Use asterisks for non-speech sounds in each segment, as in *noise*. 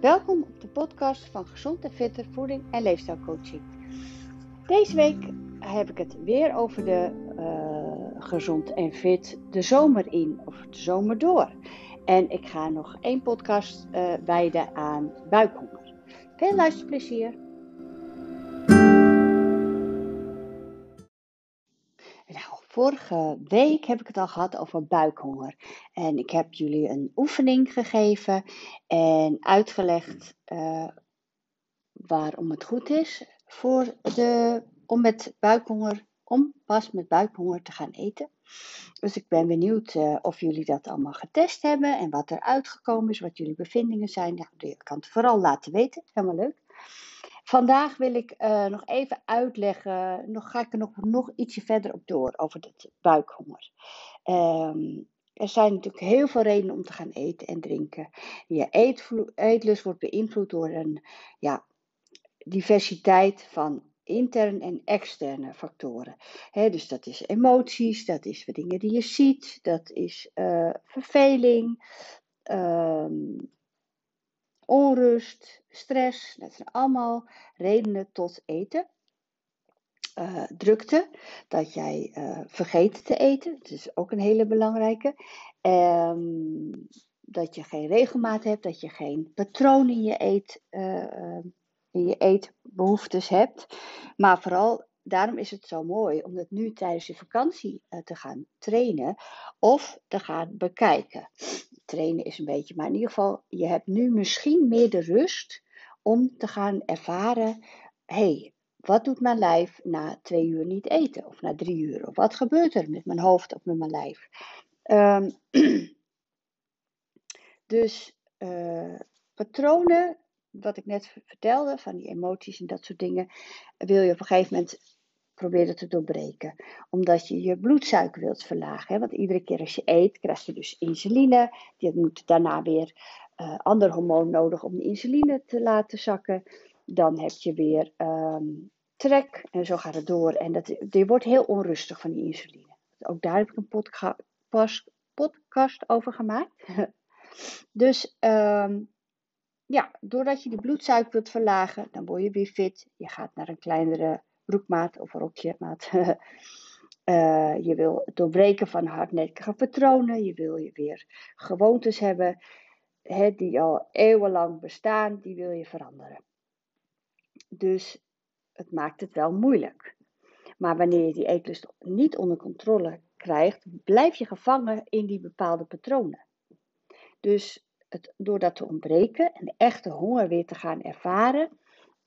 Welkom op de podcast van Gezond en Fitter Voeding en Leefstijlcoaching. Deze week heb ik het weer over de uh, gezond en fit de zomer in of de zomer door. En ik ga nog één podcast uh, wijden aan buikhonger. Veel luisterplezier! Vorige week heb ik het al gehad over buikhonger. En ik heb jullie een oefening gegeven en uitgelegd uh, waarom het goed is voor de, om met buikhonger, om pas met buikhonger te gaan eten. Dus ik ben benieuwd uh, of jullie dat allemaal getest hebben en wat er uitgekomen is, wat jullie bevindingen zijn. Ja, je kan het vooral laten weten, helemaal leuk. Vandaag wil ik uh, nog even uitleggen, nog ga ik er nog, nog ietsje verder op door over het buikhonger. Um, er zijn natuurlijk heel veel redenen om te gaan eten en drinken. Je eetlust wordt beïnvloed door een ja, diversiteit van interne en externe factoren. Dus dat is emoties, dat is dingen die je ziet, dat is uh, verveling, um, onrust, stress. Dat zijn allemaal redenen tot eten. Uh, drukte, dat jij uh, vergeet te eten, dat is ook een hele belangrijke. Um, dat je geen regelmaat hebt, dat je geen patroon in je, eet, uh, in je eetbehoeftes hebt. Maar vooral daarom is het zo mooi om het nu tijdens je vakantie te gaan trainen of te gaan bekijken trainen is een beetje, maar in ieder geval, je hebt nu misschien meer de rust om te gaan ervaren, hey, wat doet mijn lijf na twee uur niet eten of na drie uur? Of wat gebeurt er met mijn hoofd of met mijn lijf? Um, *clears throat* dus uh, patronen, wat ik net vertelde, van die emoties en dat soort dingen, wil je op een gegeven moment proberen te doorbreken. Omdat je je bloedsuiker wilt verlagen. Want iedere keer als je eet, krijg je dus insuline. Die moet daarna weer uh, ander hormoon nodig om de insuline te laten zakken. Dan heb je weer um, trek en zo gaat het door. En dat, je wordt heel onrustig van die insuline. Ook daar heb ik een podca podcast over gemaakt. *laughs* dus um, ja, doordat je de bloedsuiker wilt verlagen, dan word je weer fit. Je gaat naar een kleinere broekmaat of rokjemaat. uh, *laughs* je wil het doorbreken van hardnekkige patronen. Je wil je weer gewoontes hebben hè, die al eeuwenlang bestaan. Die wil je veranderen. Dus het maakt het wel moeilijk. Maar wanneer je die eetlust niet onder controle krijgt, blijf je gevangen in die bepaalde patronen. Dus het, door dat te ontbreken en de echte honger weer te gaan ervaren,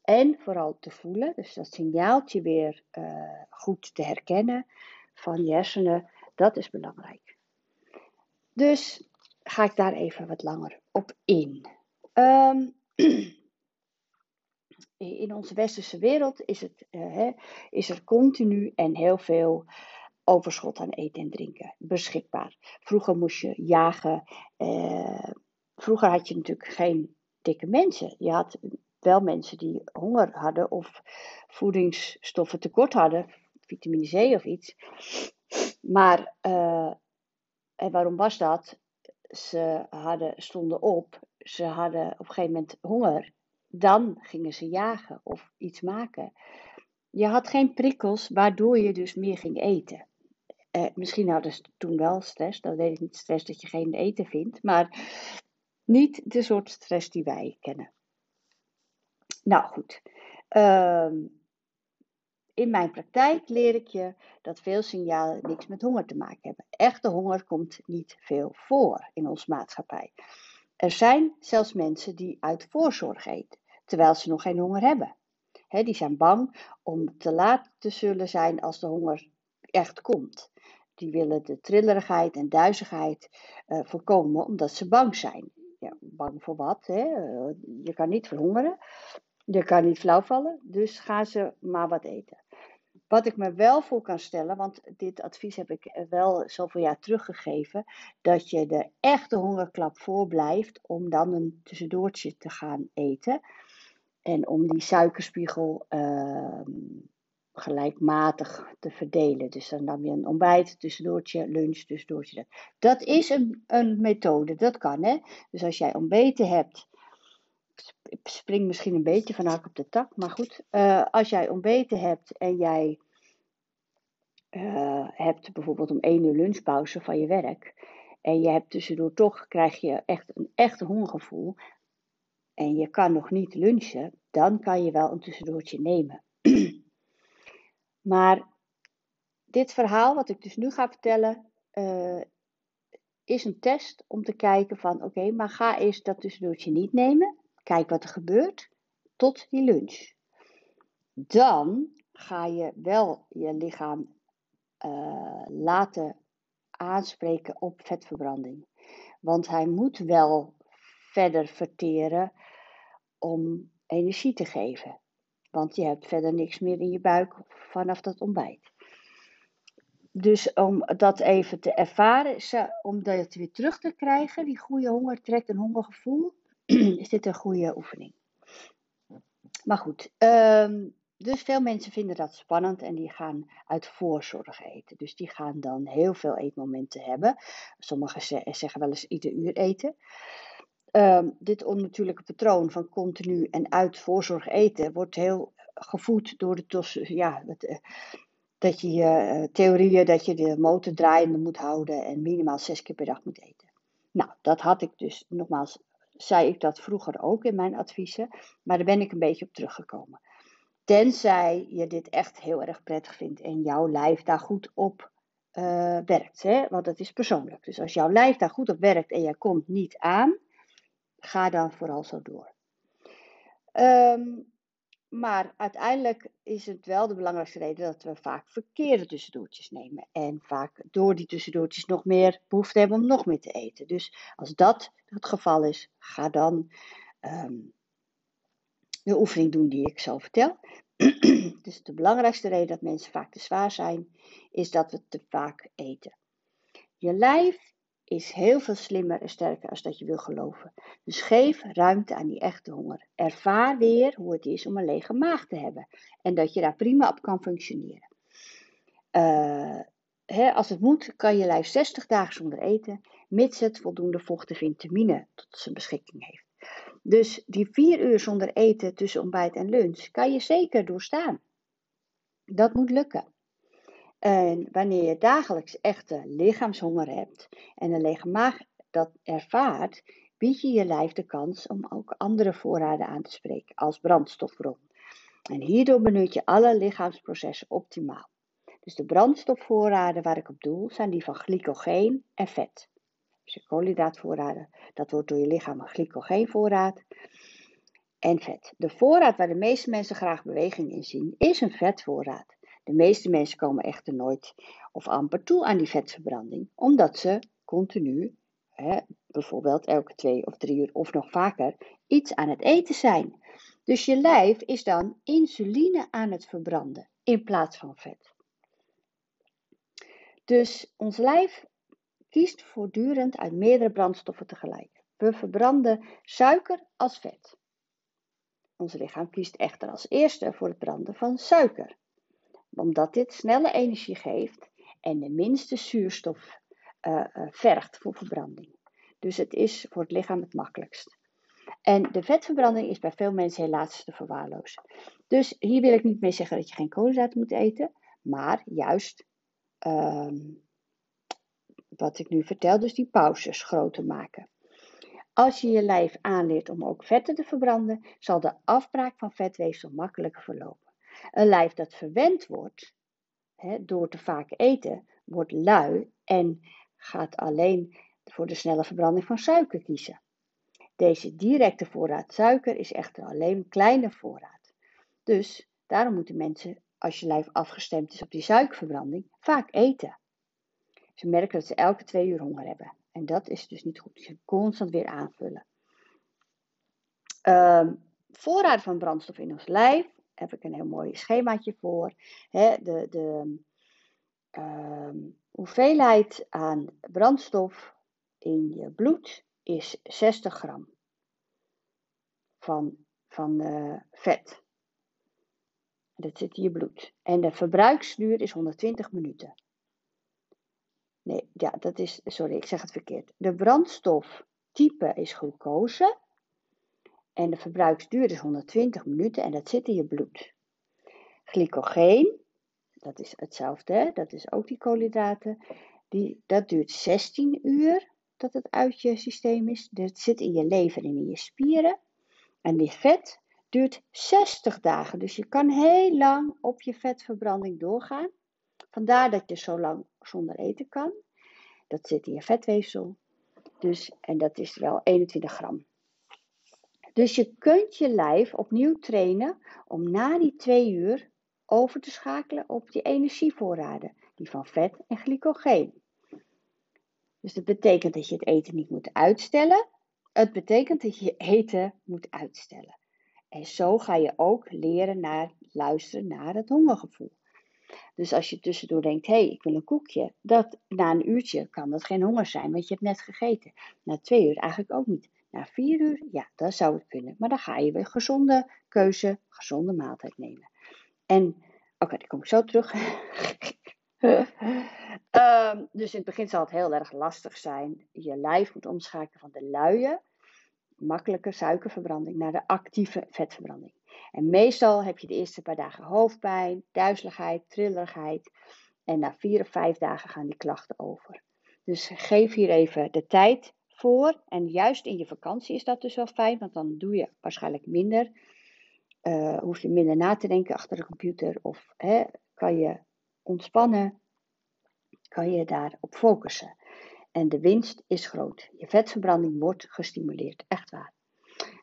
en vooral te voelen, dus dat signaaltje weer uh, goed te herkennen van je hersenen, dat is belangrijk. Dus ga ik daar even wat langer op in. Um, *clears throat* in onze westerse wereld is, het, uh, is er continu en heel veel overschot aan eten en drinken beschikbaar. Vroeger moest je jagen. Uh, vroeger had je natuurlijk geen dikke mensen. Je had wel mensen die honger hadden of voedingsstoffen tekort hadden, vitamine C of iets. Maar uh, en waarom was dat? Ze hadden, stonden op, ze hadden op een gegeven moment honger. Dan gingen ze jagen of iets maken. Je had geen prikkels waardoor je dus meer ging eten. Eh, misschien hadden ze toen wel stress, dat weet ik niet, stress dat je geen eten vindt, maar niet de soort stress die wij kennen. Nou goed. Ehm, in mijn praktijk leer ik je dat veel signalen niks met honger te maken hebben. Echte honger komt niet veel voor in onze maatschappij. Er zijn zelfs mensen die uit voorzorg eten, terwijl ze nog geen honger hebben. die zijn bang om te laat te zullen zijn als de honger echt komt. Die willen de trillerigheid en duizigheid uh, voorkomen omdat ze bang zijn. Ja, bang voor wat? Hè? je kan niet verhongeren. Je kan niet flauw vallen, dus gaan ze maar wat eten. Wat ik me wel voor kan stellen, want dit advies heb ik wel zoveel jaar teruggegeven, dat je de echte hongerklap voorblijft om dan een tussendoortje te gaan eten. En om die suikerspiegel uh, gelijkmatig te verdelen. Dus dan nam je een ontbijt, tussendoortje, lunch, tussendoortje. Dat, dat is een, een methode, dat kan hè. Dus als jij ontbeten hebt spring misschien een beetje van hak op de tak, maar goed. Uh, als jij ontbeten hebt en jij uh, hebt bijvoorbeeld om één uur lunchpauze van je werk. En je hebt tussendoor toch, krijg je echt een echt hongergevoel. En je kan nog niet lunchen, dan kan je wel een tussendoortje nemen. *clears throat* maar dit verhaal, wat ik dus nu ga vertellen, uh, is een test om te kijken van oké, maar ga eens dat tussendoortje niet nemen. Kijk wat er gebeurt tot die lunch. Dan ga je wel je lichaam uh, laten aanspreken op vetverbranding. Want hij moet wel verder verteren om energie te geven. Want je hebt verder niks meer in je buik vanaf dat ontbijt. Dus om dat even te ervaren, om dat weer terug te krijgen, die goede honger trekt een hongergevoel, *clears throat* is dit een goede oefening. Maar goed, um, dus veel mensen vinden dat spannend en die gaan uit voorzorg eten. Dus die gaan dan heel veel eetmomenten hebben. Sommigen zeggen wel eens ieder uur eten. Um, dit onnatuurlijke patroon van continu en uit voorzorg eten wordt heel gevoed door de ja, het, eh, dat je je uh, theorieën dat je de motor draaiende moet houden en minimaal zes keer per dag moet eten. Nou, dat had ik dus, nogmaals, zei ik dat vroeger ook in mijn adviezen, maar daar ben ik een beetje op teruggekomen. Tenzij je dit echt heel erg prettig vindt en jouw lijf daar goed op uh, werkt. Hè? Want dat is persoonlijk. Dus als jouw lijf daar goed op werkt en jij komt niet aan, ga dan vooral zo door. Um, maar uiteindelijk is het wel de belangrijkste reden dat we vaak verkeerde tussendoortjes nemen. En vaak door die tussendoortjes nog meer behoefte hebben om nog meer te eten. Dus als dat het geval is, ga dan um, de oefening doen die ik zo vertel. *clears throat* dus de belangrijkste reden dat mensen vaak te zwaar zijn, is dat we te vaak eten. Je lijf is heel veel slimmer en sterker als dat je wil geloven. Dus geef ruimte aan die echte honger. Ervaar weer hoe het is om een lege maag te hebben. En dat je daar prima op kan functioneren. Uh, als het moet, kan je lijf 60 dagen zonder eten, mits het voldoende vocht en vitamine tot zijn beschikking heeft. Dus die vier uur zonder eten tussen ontbijt en lunch kan je zeker doorstaan. Dat moet lukken. En wanneer je dagelijks echte lichaamshonger hebt en een lege maag dat ervaart, bied je je lijf de kans om ook andere voorraden aan te spreken als brandstofbron. En hierdoor benut je alle lichaamsprocessen optimaal. Dus de brandstofvoorraden waar ik op doel zijn die van glycogeen en vet. Dus koolhydraatvoorraden, dat wordt door je lichaam een glycogeenvoorraad. En vet. De voorraad waar de meeste mensen graag beweging in zien, is een vetvoorraad. De meeste mensen komen echter nooit of amper toe aan die vetverbranding, omdat ze continu, hè, bijvoorbeeld elke twee of drie uur of nog vaker, iets aan het eten zijn. Dus je lijf is dan insuline aan het verbranden in plaats van vet. Dus ons lijf kiest voortdurend uit meerdere brandstoffen tegelijk. We verbranden suiker als vet. Ons lichaam kiest echter als eerste voor het branden van suiker omdat dit snelle energie geeft en de minste zuurstof uh, vergt voor verbranding. Dus het is voor het lichaam het makkelijkst. En de vetverbranding is bij veel mensen helaas te verwaarlozen. Dus hier wil ik niet mee zeggen dat je geen koolhydraten moet eten, maar juist uh, wat ik nu vertel, dus die pauzes groter maken. Als je je lijf aanleert om ook vetten te verbranden, zal de afbraak van vetweefsel makkelijker verlopen. Een lijf dat verwend wordt hè, door te vaak eten, wordt lui en gaat alleen voor de snelle verbranding van suiker kiezen. Deze directe voorraad suiker is echter alleen een kleine voorraad. Dus daarom moeten mensen, als je lijf afgestemd is op die suikerverbranding, vaak eten. Ze merken dat ze elke twee uur honger hebben. En dat is dus niet goed. Ze constant weer aanvullen. Um, voorraad van brandstof in ons lijf heb ik een heel mooi schemaatje voor. de de ehm, hoeveelheid aan brandstof in je bloed is 60 gram van, van uh, vet. Dat zit in je bloed. En de verbruiksduur is 120 minuten. Nee, ja, dat is, sorry, ik zeg het verkeerd. De brandstoftype is glucose. En de verbruiksduur is 120 minuten en dat zit in je bloed. Glycogeen, dat is hetzelfde, dat is ook die koolhydraten, die, dat duurt 16 uur dat het uit je systeem is. Dat zit in je lever en in je spieren. En die vet duurt 60 dagen. Dus je kan heel lang op je vetverbranding doorgaan. Vandaar dat je zo lang zonder eten kan. Dat zit in je vetweefsel. Dus, en dat is wel 21 gram. Dus je kunt je lijf opnieuw trainen om na die twee uur over te schakelen op die energievoorraden, die van vet en glycogeen. Dus dat betekent dat je het eten niet moet uitstellen. Het betekent dat je eten moet uitstellen. En zo ga je ook leren naar luisteren naar het hongergevoel. Dus als je tussendoor denkt, hé, hey, ik wil een koekje, dat na een uurtje kan dat geen honger zijn, want je hebt net gegeten. Na twee uur eigenlijk ook niet. Na vier uur, ja, dan zou het kunnen. Maar dan ga je weer gezonde keuze, gezonde maaltijd nemen. En, oké, okay, daar kom ik zo terug. um, *laughs* dus in het begin zal het heel erg lastig zijn. Je lijf moet omschakelen van de luie, makkelijke suikerverbranding naar de actieve vetverbranding. En meestal heb je de eerste paar dagen hoofdpijn, duizeligheid, trillerigheid. En na vier of vijf dagen gaan die klachten over. Dus geef hier even de tijd voor. En juist in je vakantie is dat dus wel fijn, want dan doe je waarschijnlijk minder. Uh, hoef je minder na te denken achter de computer of hè, kan je ontspannen, kan je daarop focussen. En de winst is groot. Je vetverbranding wordt gestimuleerd, echt waar.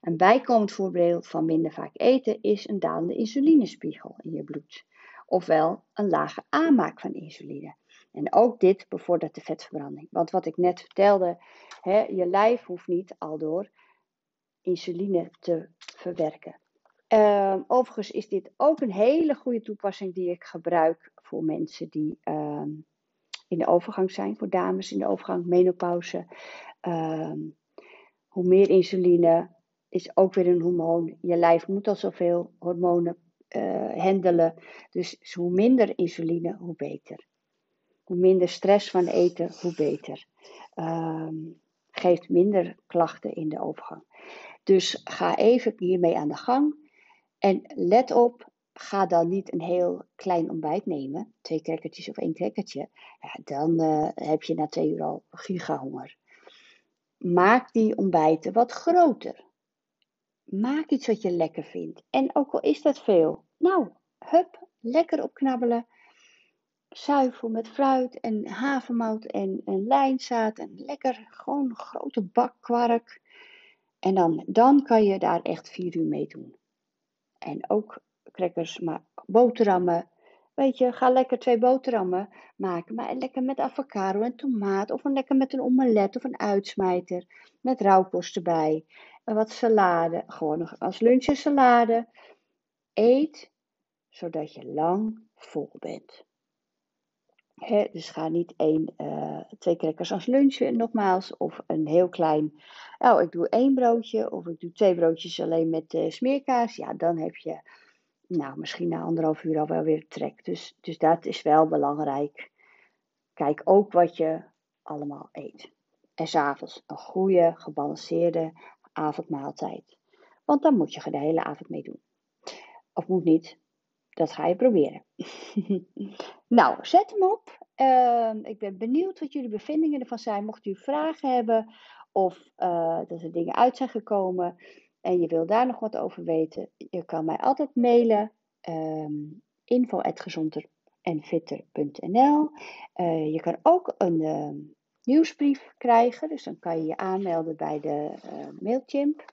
Een bijkomend voorbeeld van minder vaak eten is een dalende insulinespiegel in je bloed. Ofwel een lage aanmaak van insuline. En ook dit bevordert de vetverbranding. Want wat ik net vertelde, hè, je lijf hoeft niet aldoor insuline te verwerken. Uh, overigens is dit ook een hele goede toepassing die ik gebruik voor mensen die uh, in de overgang zijn, voor dames in de overgang, menopauze. Uh, hoe meer insuline is ook weer een hormoon. Je lijf moet al zoveel hormonen uh, handelen. Dus hoe minder insuline, hoe beter. Hoe minder stress van eten, hoe beter. Ehm, geeft minder klachten in de overgang. Dus ga even hiermee aan de gang. En let op, ga dan niet een heel klein ontbijt nemen, twee crackertjes of één crackertje. Ja, dan uh, heb je na twee uur al gigahonger. Maak die ontbijten wat groter. Maak iets wat je lekker vindt. En ook al is dat veel, nou, hup, lekker opknabbelen. Zuivel met fruit en havermout en, en lijnzaad en lekker gewoon grote bak kwark. En dan, dan kan je daar echt vier uur mee doen. En ook crackers, maar boterhammen. Weet je, ga lekker twee boterhammen maken. Maar lekker met avocado en tomaat. Of een lekker met een omelet of een uitsmijter. Met rauwkost erbij. En wat salade. Gewoon als lunch salade. Eet zodat je lang vol bent. Dus ga niet één, uh, twee crackers als lunch, nogmaals, of een heel klein, oh ik doe één broodje, of ik doe twee broodjes alleen met uh, smeerkaas. Ja, dan heb je nou, misschien na anderhalf uur al wel weer trek. Dus, dus dat is wel belangrijk. Kijk ook wat je allemaal eet. En s'avonds een goede, gebalanceerde avondmaaltijd. Want dan moet je de hele avond mee doen. Of moet niet. Dat ga je proberen. *laughs* nou, zet hem op. Uh, ik ben benieuwd wat jullie bevindingen ervan zijn. Mocht u vragen hebben of uh, dat er dingen uit zijn gekomen en je wil daar nog wat over weten, je kan mij altijd mailen. Um, info.gezonderenfitter.nl uh, Je kan ook een uh, nieuwsbrief krijgen, dus dan kan je je aanmelden bij de uh, Mailchimp.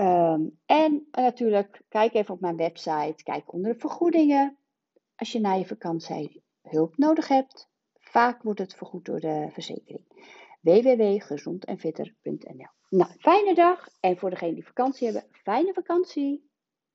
Um, en natuurlijk, kijk even op mijn website, kijk onder de vergoedingen. Als je na je vakantie hulp nodig hebt, vaak wordt het vergoed door de verzekering. www.gezondenfitter.nl Nou, fijne dag en voor degenen die vakantie hebben, fijne vakantie!